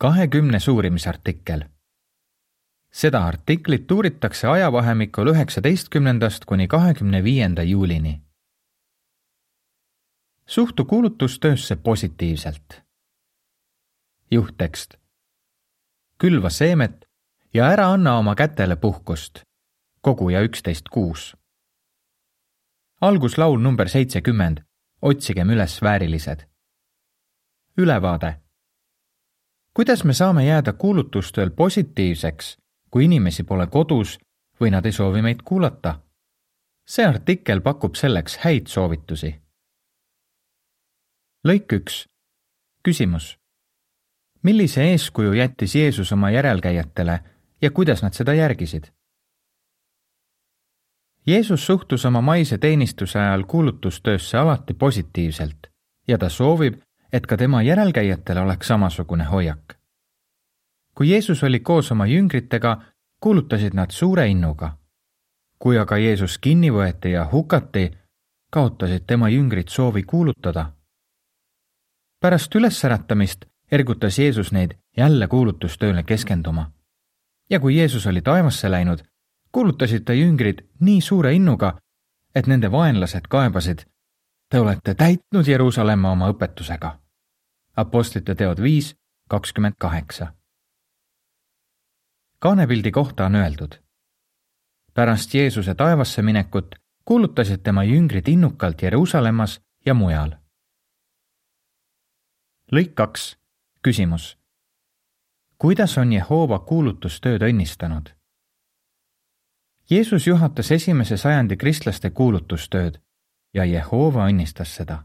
kahekümnes uurimisartikkel. seda artiklit uuritakse ajavahemikul üheksateistkümnendast kuni kahekümne viienda juulini. suhtu kuulutustöösse positiivselt. juhttekst. külva seemet ja ära anna oma kätele puhkust. koguja üksteist kuus. alguslaul number seitsekümmend. otsigem üles väärilised. ülevaade kuidas me saame jääda kuulutustööl positiivseks, kui inimesi pole kodus või nad ei soovi meid kuulata? see artikkel pakub selleks häid soovitusi. lõik üks. küsimus. millise eeskuju jättis Jeesus oma järelkäijatele ja kuidas nad seda järgisid? Jeesus suhtus oma maise teenistuse ajal kuulutustöösse alati positiivselt ja ta soovib, et ka tema järelkäijatel oleks samasugune hoiak. kui Jeesus oli koos oma jüngritega, kuulutasid nad suure innuga. kui aga Jeesus kinni võeti ja hukati, kaotasid tema jüngrid soovi kuulutada. pärast ülesäratamist ergutas Jeesus neid jälle kuulutustööle keskenduma. ja kui Jeesus oli taevasse läinud, kuulutasid ta jüngrid nii suure innuga, et nende vaenlased kaebasid, Te olete täitnud Jeruusalemma oma õpetusega. Apostlite teod viis, kakskümmend kaheksa. kaanepildi kohta on öeldud. pärast Jeesuse taevasse minekut kuulutasid tema jüngrid innukalt Jeruusalemmas ja mujal. lõik kaks, küsimus. kuidas on Jehova kuulutustööd õnnistanud? Jeesus juhatas esimese sajandi kristlaste kuulutustööd ja Jehova õnnistas seda.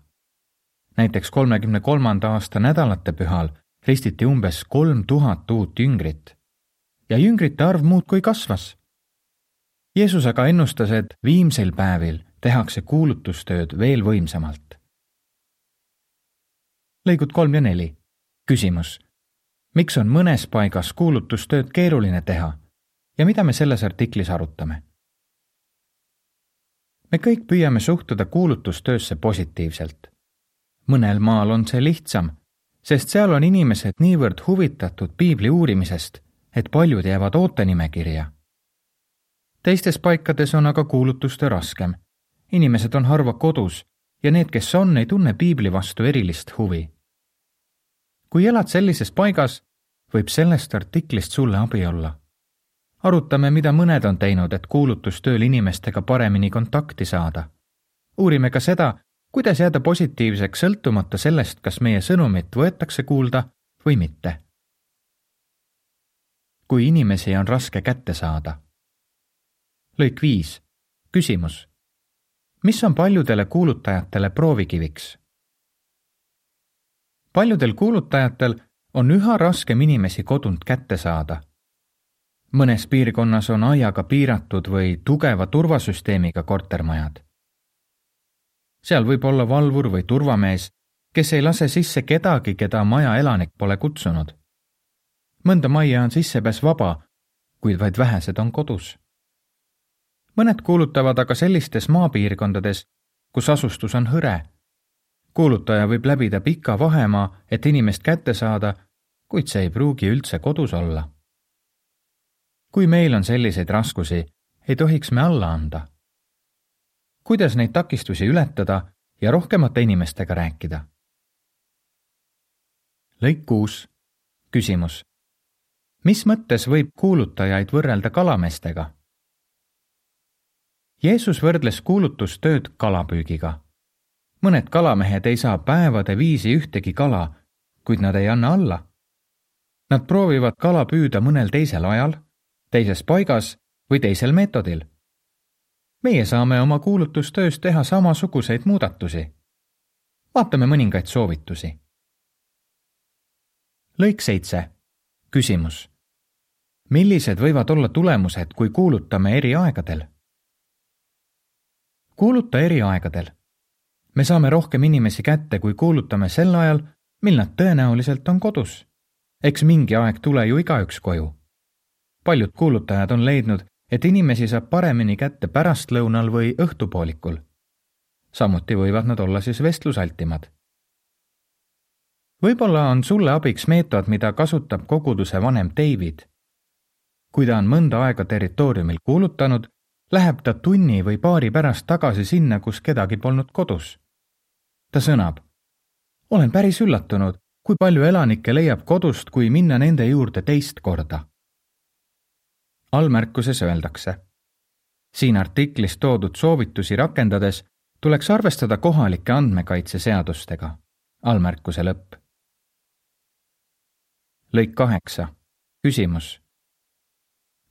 näiteks kolmekümne kolmanda aasta nädalate pühal ristiti umbes kolm tuhat uut jüngrit ja jüngrite arv muudkui kasvas. Jeesus aga ennustas, et viimsel päevil tehakse kuulutustööd veel võimsamalt. lõigud kolm ja neli. küsimus. miks on mõnes paigas kuulutustööd keeruline teha ja mida me selles artiklis arutame? Me kõik püüame suhtuda kuulutustöösse positiivselt. mõnel maal on see lihtsam, sest seal on inimesed niivõrd huvitatud piibli uurimisest, et paljud jäävad ootenimekirja. teistes paikades on aga kuulutustöö raskem. inimesed on harva kodus ja need, kes on, ei tunne piibli vastu erilist huvi. kui elad sellises paigas, võib sellest artiklist sulle abi olla arutame, mida mõned on teinud, et kuulutustööl inimestega paremini kontakti saada. uurime ka seda, kuidas jääda positiivseks sõltumata sellest, kas meie sõnumit võetakse kuulda või mitte. kui inimesi on raske kätte saada. lõik viis, küsimus. mis on paljudele kuulutajatele proovikiviks? paljudel kuulutajatel on üha raskem inimesi kodunt kätte saada mõnes piirkonnas on aiaga piiratud või tugeva turvasüsteemiga kortermajad. seal võib olla valvur või turvamees, kes ei lase sisse kedagi, keda maja elanik pole kutsunud. mõnda majja on sissepääs vaba, kuid vaid vähesed on kodus. mõned kuulutavad aga sellistes maapiirkondades, kus asustus on hõre. kuulutaja võib läbida pika vahemaa, et inimest kätte saada, kuid see ei pruugi üldse kodus olla kui meil on selliseid raskusi, ei tohiks me alla anda. kuidas neid takistusi ületada ja rohkemate inimestega rääkida? lõik kuus, küsimus. mis mõttes võib kuulutajaid võrrelda kalameestega? Jeesus võrdles kuulutustööd kalapüügiga. mõned kalamehed ei saa päevade viisi ühtegi kala, kuid nad ei anna alla. Nad proovivad kala püüda mõnel teisel ajal teises paigas või teisel meetodil. meie saame oma kuulutustöös teha samasuguseid muudatusi. vaatame mõningaid soovitusi. lõik seitse, küsimus. millised võivad olla tulemused, kui kuulutame eri aegadel? kuuluta eri aegadel. me saame rohkem inimesi kätte, kui kuulutame sel ajal, mil nad tõenäoliselt on kodus. eks mingi aeg tule ju igaüks koju paljud kuulutajad on leidnud, et inimesi saab paremini kätte pärastlõunal või õhtupoolikul. samuti võivad nad olla siis vestlusaltimad. võib-olla on sulle abiks meetod, mida kasutab koguduse vanem David. kui ta on mõnda aega territooriumil kuulutanud, läheb ta tunni või paari pärast tagasi sinna, kus kedagi polnud kodus. ta sõnab. olen päris üllatunud, kui palju elanikke leiab kodust, kui minna nende juurde teist korda. Allmärkuses öeldakse. siin artiklis toodud soovitusi rakendades tuleks arvestada kohalike andmekaitseseadustega. allmärkuse lõpp. lõik kaheksa. küsimus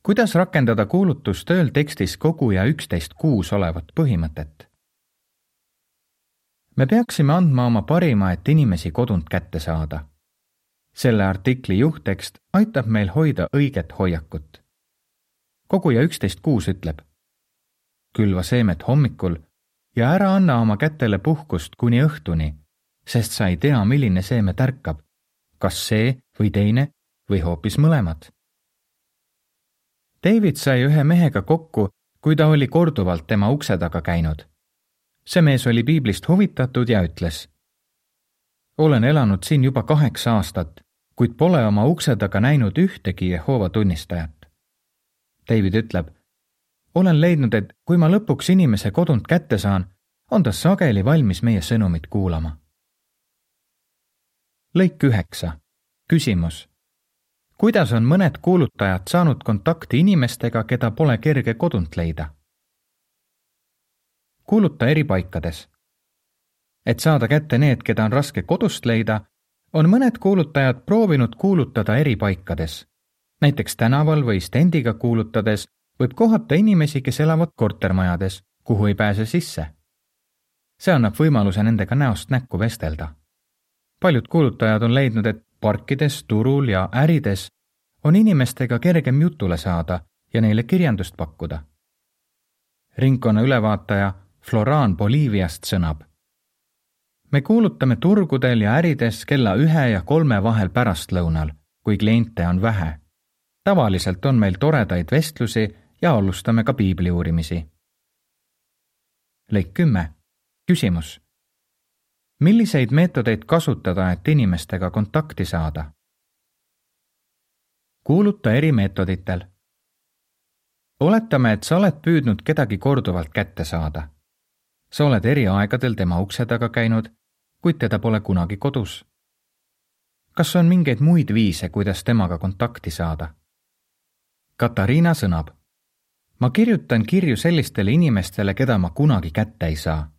kuidas rakendada kuulutustööl tekstis kogu ja üksteist kuus olevat põhimõtet? me peaksime andma oma parima, et inimesi kodunt kätte saada. selle artikli juhttekst aitab meil hoida õiget hoiakut. Kogu ja üksteist kuus ütleb. külva seemet hommikul ja ära anna oma kätele puhkust kuni õhtuni, sest sa ei tea, milline seeme tärkab, kas see või teine või hoopis mõlemad David sai ühe mehega kokku, kui ta oli korduvalt tema ukse taga käinud. see mees oli piiblist huvitatud ja ütles. olen elanud siin juba kaheksa aastat, kuid pole oma ukse taga näinud ühtegi Jehova tunnistajat. David ütleb. olen leidnud, et kui ma lõpuks inimese kodunt kätte saan, on ta sageli valmis meie sõnumit kuulama. lõik üheksa. küsimus kuidas on mõned kuulutajad saanud kontakti inimestega, keda pole kerge kodunt leida? kuuluta eri paikades. et saada kätte need, keda on raske kodust leida, on mõned kuulutajad proovinud kuulutada eri paikades. Näiteks tänaval või stendiga kuulutades võib kohata inimesi, kes elavad kortermajades, kuhu ei pääse sisse. see annab võimaluse nendega näost näkku vestelda. paljud kuulutajad on leidnud, et parkides, turul ja ärides on inimestega kergem jutule saada ja neile kirjandust pakkuda. ringkonna ülevaataja Floran Boliiviast sõnab. me kuulutame turgudel ja ärides kella ühe ja kolme vahel pärastlõunal, kui kliente on vähe. Tavaliselt on meil toredaid vestlusi ja alustame ka piibli uurimisi. lõik kümme. küsimus milliseid meetodeid kasutada, et inimestega kontakti saada? kuuluta eri meetoditel. oletame, et sa oled püüdnud kedagi korduvalt kätte saada. sa oled eri aegadel tema ukse taga käinud, kuid teda pole kunagi kodus. kas on mingeid muid viise, kuidas temaga kontakti saada? Katariina sõnab. ma kirjutan kirju sellistele inimestele, keda ma kunagi kätte ei saa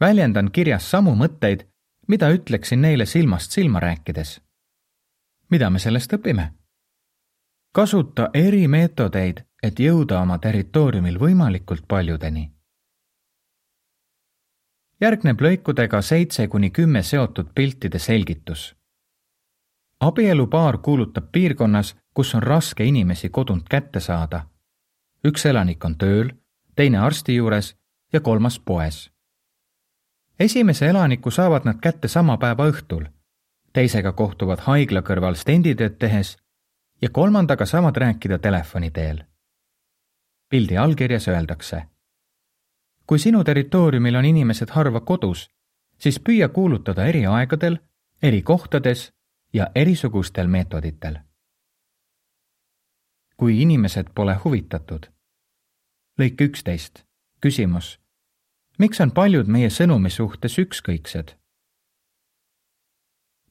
väljendan kirjas samu mõtteid, mida ütleksin neile silmast silma rääkides. mida me sellest õpime? kasuta eri meetodeid, et jõuda oma territooriumil võimalikult paljudeni. järgneb lõikudega seitse kuni kümme seotud piltide selgitus. abielupaar kuulutab piirkonnas, kus on raske inimesi kodunt kätte saada. üks elanik on tööl, teine arsti juures ja kolmas poes esimese elaniku saavad nad kätte sama päeva õhtul, teisega kohtuvad haigla kõrval stenditööd tehes ja kolmandaga saavad rääkida telefoni teel. pildi allkirjas öeldakse. kui sinu territooriumil on inimesed harva kodus, siis püüa kuulutada eri aegadel, eri kohtades ja erisugustel meetoditel. Kui inimesed pole huvitatud. lõik üksteist, küsimus miks on paljud meie sõnumi suhtes ükskõiksed?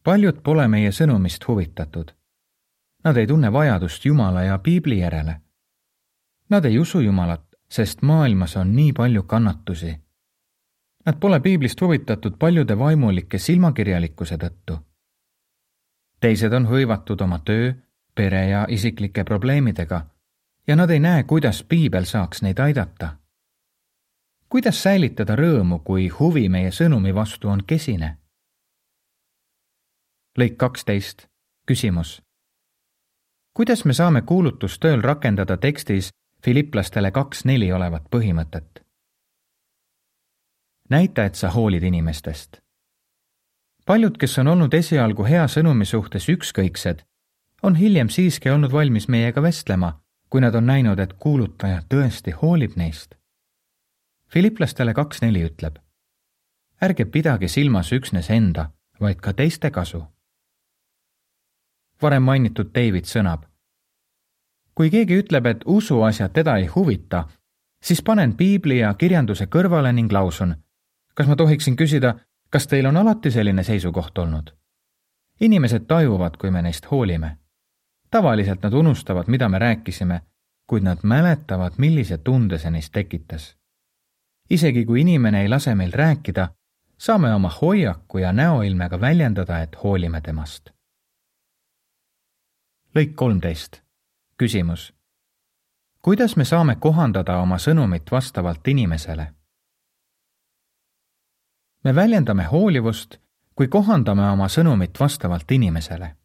paljud pole meie sõnumist huvitatud. Nad ei tunne vajadust Jumala ja piibli järele. Nad ei usu Jumalat, sest maailmas on nii palju kannatusi. Nad pole piiblist huvitatud paljude vaimulike silmakirjalikkuse tõttu. teised on hõivatud oma töö, pere ja isiklike probleemidega ja nad ei näe, kuidas piibel saaks neid aidata kuidas säilitada rõõmu, kui huvi meie sõnumi vastu on kesine? lõik kaksteist, küsimus. kuidas me saame kuulutustööl rakendada tekstis Filiplastele kaks neli olevat põhimõtet? näita, et sa hoolid inimestest. paljud, kes on olnud esialgu hea sõnumi suhtes ükskõiksed, on hiljem siiski olnud valmis meiega vestlema, kui nad on näinud, et kuulutaja tõesti hoolib neist Filiplastele kaks neli ütleb. ärge pidage silmas üksnes enda, vaid ka teiste kasu varem mainitud David sõnab. kui keegi ütleb, et usuasjad teda ei huvita, siis panen piibli ja kirjanduse kõrvale ning lausun. kas ma tohiksin küsida, kas teil on alati selline seisukoht olnud? inimesed tajuvad, kui me neist hoolime. Tavaliselt nad unustavad, mida me rääkisime, kuid nad mäletavad, millise tunde see neist tekitas. isegi kui inimene ei lase meil rääkida, saame oma hoiaku ja näoilmega väljendada, et hoolime temast. lõik kolmteist. küsimus. kuidas me saame kohandada oma sõnumit vastavalt inimesele? me väljendame hoolivust, kui kohandame oma sõnumit vastavalt inimesele.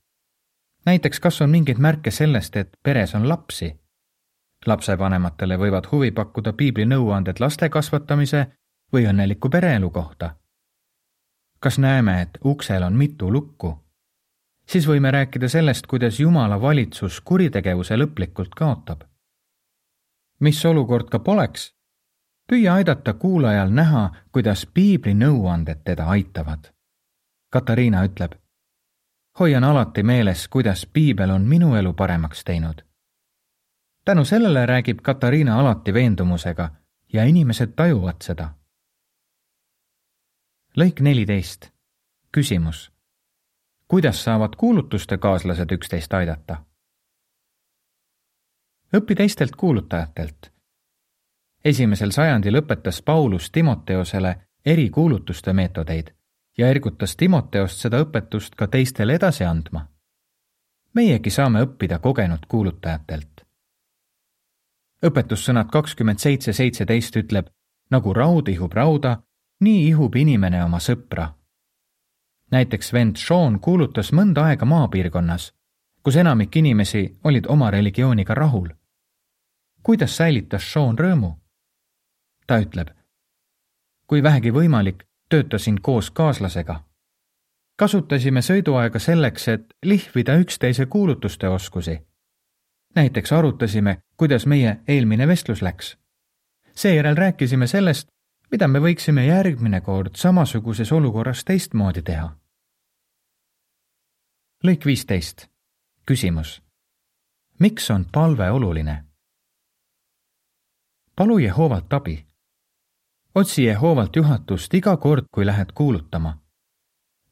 Näiteks, kas on mingeid märke sellest, et peres on lapsi? lapsevanematele võivad huvi pakkuda piibli nõuanded laste kasvatamise või õnneliku pereelu kohta kas näeme, et uksel on mitu lukku? siis võime rääkida sellest, kuidas Jumala valitsus kuritegevuse lõplikult kaotab. mis olukord ka poleks, püüa aidata kuulajal näha, kuidas piibli nõuanded teda aitavad. Katariina ütleb, hoian alati meeles, kuidas piibel on minu elu paremaks teinud. tänu sellele räägib Katariina alati veendumusega ja inimesed tajuvad seda lõik neliteist. küsimus. kuidas saavad kuulutuste kaaslased üksteist aidata? õpi teistelt kuulutajatelt. esimesel sajandil õpetas Paulus Timoteosele erikuulutuste meetodeid ja ergutas Timoteost seda õpetust ka teistele edasi andma. meiegi saame õppida kogenud kuulutajatelt. õpetussõnad kakskümmend seitse seitseteist ütleb, nagu raud ihub rauda, nii ihub inimene oma sõpra. näiteks vend Sean kuulutas mõnda aega maapiirkonnas, kus enamik inimesi olid oma religiooniga rahul. kuidas säilitas Sean rõõmu? ta ütleb. kui vähegi võimalik, töötasin koos kaaslasega. kasutasime sõiduaega selleks, et lihvida üksteise kuulutuste oskusi. näiteks arutasime, kuidas meie eelmine vestlus läks. seejärel rääkisime sellest, mida me võiksime järgmine kord samasuguses olukorras teistmoodi teha? lõik viisteist. küsimus. miks on palve oluline? palu Jehovalt abi. Otsi Jehovalt juhatust iga kord, kui lähed kuulutama.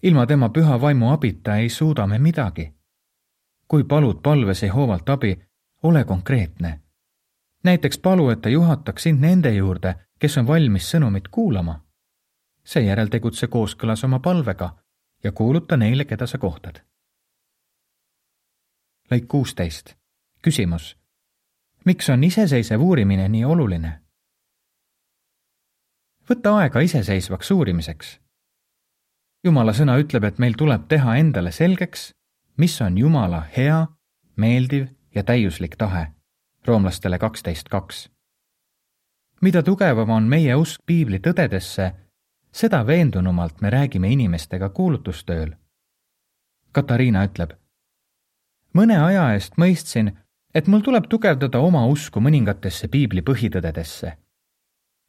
ilma tema püha vaimu abita ei suuda me midagi. kui palud palves Jehovalt abi, ole konkreetne. näiteks palu, et ta juhataks sind nende juurde kes on valmis sõnumit kuulama. seejärel tegutse kooskõlas oma palvega ja kuuluta neile, keda sa kohtad. lõik kuusteist. küsimus. miks on iseseisev uurimine nii oluline? Võta aega iseseisvaks uurimiseks. jumala sõna ütleb, et meil tuleb teha endale selgeks, mis on Jumala hea, meeldiv ja täiuslik tahe. roomlastele kaksteist kaks mida tugevam on meie usk piibli tõdedesse, seda veendunumalt me räägime inimestega kuulutustööl. Katariina ütleb. mõne aja eest mõistsin, et mul tuleb tugevdada oma usku mõningatesse piibli põhitõdedesse.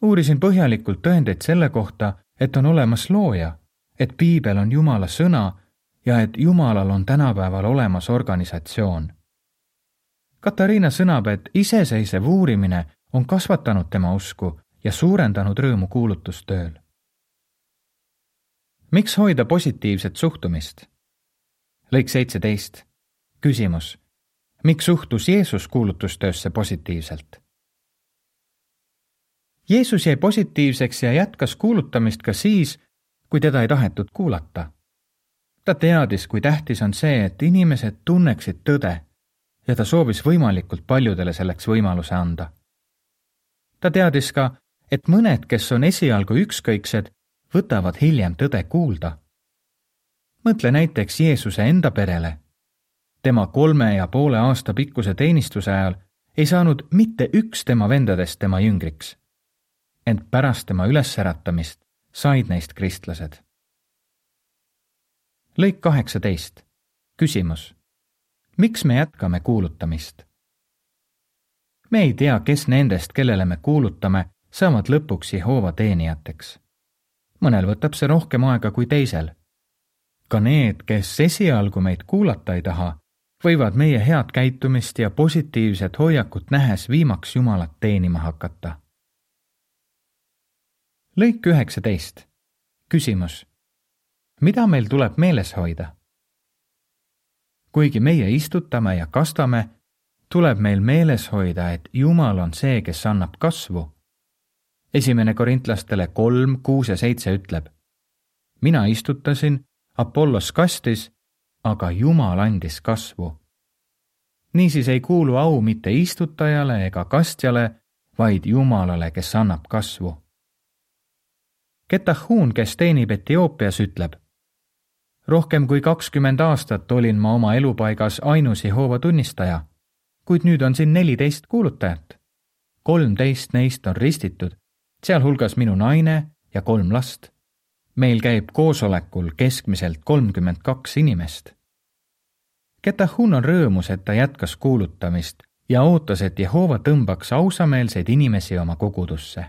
Uurisin põhjalikult tõendeid selle kohta, et on olemas looja, et piibel on Jumala sõna ja et Jumalal on tänapäeval olemas organisatsioon. Katariina sõnab, et iseseisev uurimine on kasvatanud tema usku ja suurendanud rõõmu kuulutustööl. miks hoida positiivset suhtumist? lõik seitseteist. küsimus. miks suhtus Jeesus kuulutustöösse positiivselt? Jeesus jäi positiivseks ja jätkas kuulutamist ka siis, kui teda ei tahetud kuulata. ta teadis, kui tähtis on see, et inimesed tunneksid tõde ja ta soovis võimalikult paljudele selleks võimaluse anda ta teadis ka, et mõned, kes on esialgu ükskõiksed, võtavad hiljem tõde kuulda. mõtle näiteks Jeesuse enda perele. tema kolme ja poole aasta pikkuse teenistuse ajal ei saanud mitte üks tema vendadest tema jüngriks. Ent pärast tema ülesäratamist said neist kristlased. lõik kaheksateist. küsimus. miks me jätkame kuulutamist? me ei tea, kes nendest, kellele me kuulutame, saavad lõpuks Jehova teenijateks. mõnel võtab see rohkem aega kui teisel. ka need, kes esialgu meid kuulata ei taha, võivad meie head käitumist ja positiivset hoiakut nähes viimaks Jumalat teenima hakata. Lõik üheksateist. küsimus. mida meil tuleb meeles hoida? kuigi meie istutame ja kastame, tuleb meil meeles hoida, et Jumal on see, kes annab kasvu. esimene korintlastele kolm, kuus ja seitse ütleb. mina istutasin, Apollos kastis aga Jumal andis kasvu. niisiis ei kuulu au mitte istutajale ega kastjale, vaid Jumalale, kes annab kasvu. Ketahun, kes teenib Etioopias, ütleb. rohkem kui kakskümmend aastat olin ma oma elupaigas ainus Jehova tunnistaja, kuid nüüd on siin neliteist kuulutajat. kolmteist neist on ristitud, sealhulgas minu naine ja kolm last meil käib koosolekul keskmiselt kolmkümmend kaks inimest. Ketahun on rõõmus, et ta jätkas kuulutamist ja ootas, et Jehova tõmbaks ausameelseid inimesi oma kogudusse.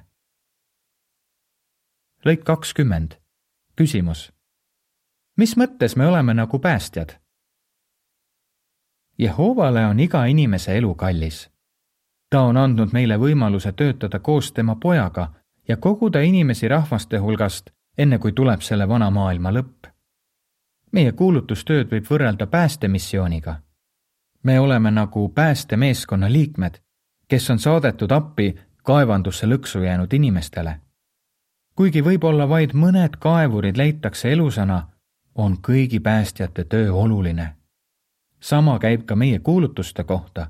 Lõik kakskümmend. küsimus. mis mõttes me oleme nagu päästjad? Jehovale on iga inimese elu kallis. ta on andnud meile võimaluse töötada koos tema pojaga ja koguda inimesi rahvaste hulgast enne kui tuleb selle vana maailma lõpp. meie kuulutustööd võib võrrelda päästemissiooniga. me oleme nagu päästemeeskonna liikmed, kes on saadetud appi kaevandusse lõksu jäänud inimestele. Kuigi võib-olla vaid mõned kaevurid leitakse elusana, on kõigi päästjate töö oluline. sama käib ka meie kuulutuste kohta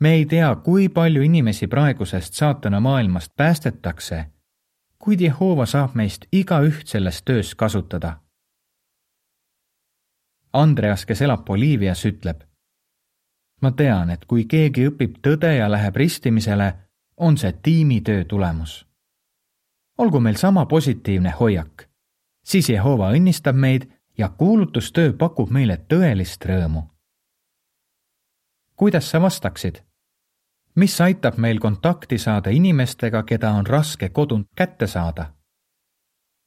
me ei tea, kui palju inimesi praegusest saatana maailmast päästetakse kuid Jehova saab meist igaüht selles töös kasutada. Andreas, kes elab Boliivias, ütleb. ma tean, et kui keegi õpib tõde ja läheb ristimisele, on see tiimitöö tulemus. Olgu meil sama positiivne hoiak, siis Jehova õnnistab meid ja kuulutustöö pakub meile tõelist rõõmu. kuidas sa vastaksid? mis aitab meil kontakti saada inimestega, keda on raske kodunt kätte saada?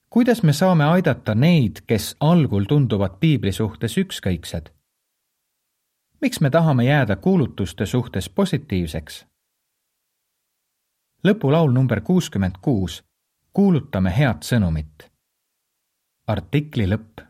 kuidas me saame aidata neid, kes algul tunduvad piibli suhtes ükskõiksed? miks me tahame jääda kuulutuste suhtes positiivseks? lõpulaul number kuuskümmend kuus. Kuulutame head sõnumit. artikli lõpp